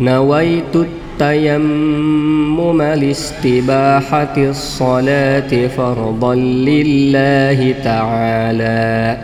نويت التيمم لاستباحة الصلاة فرضا لله تعالى.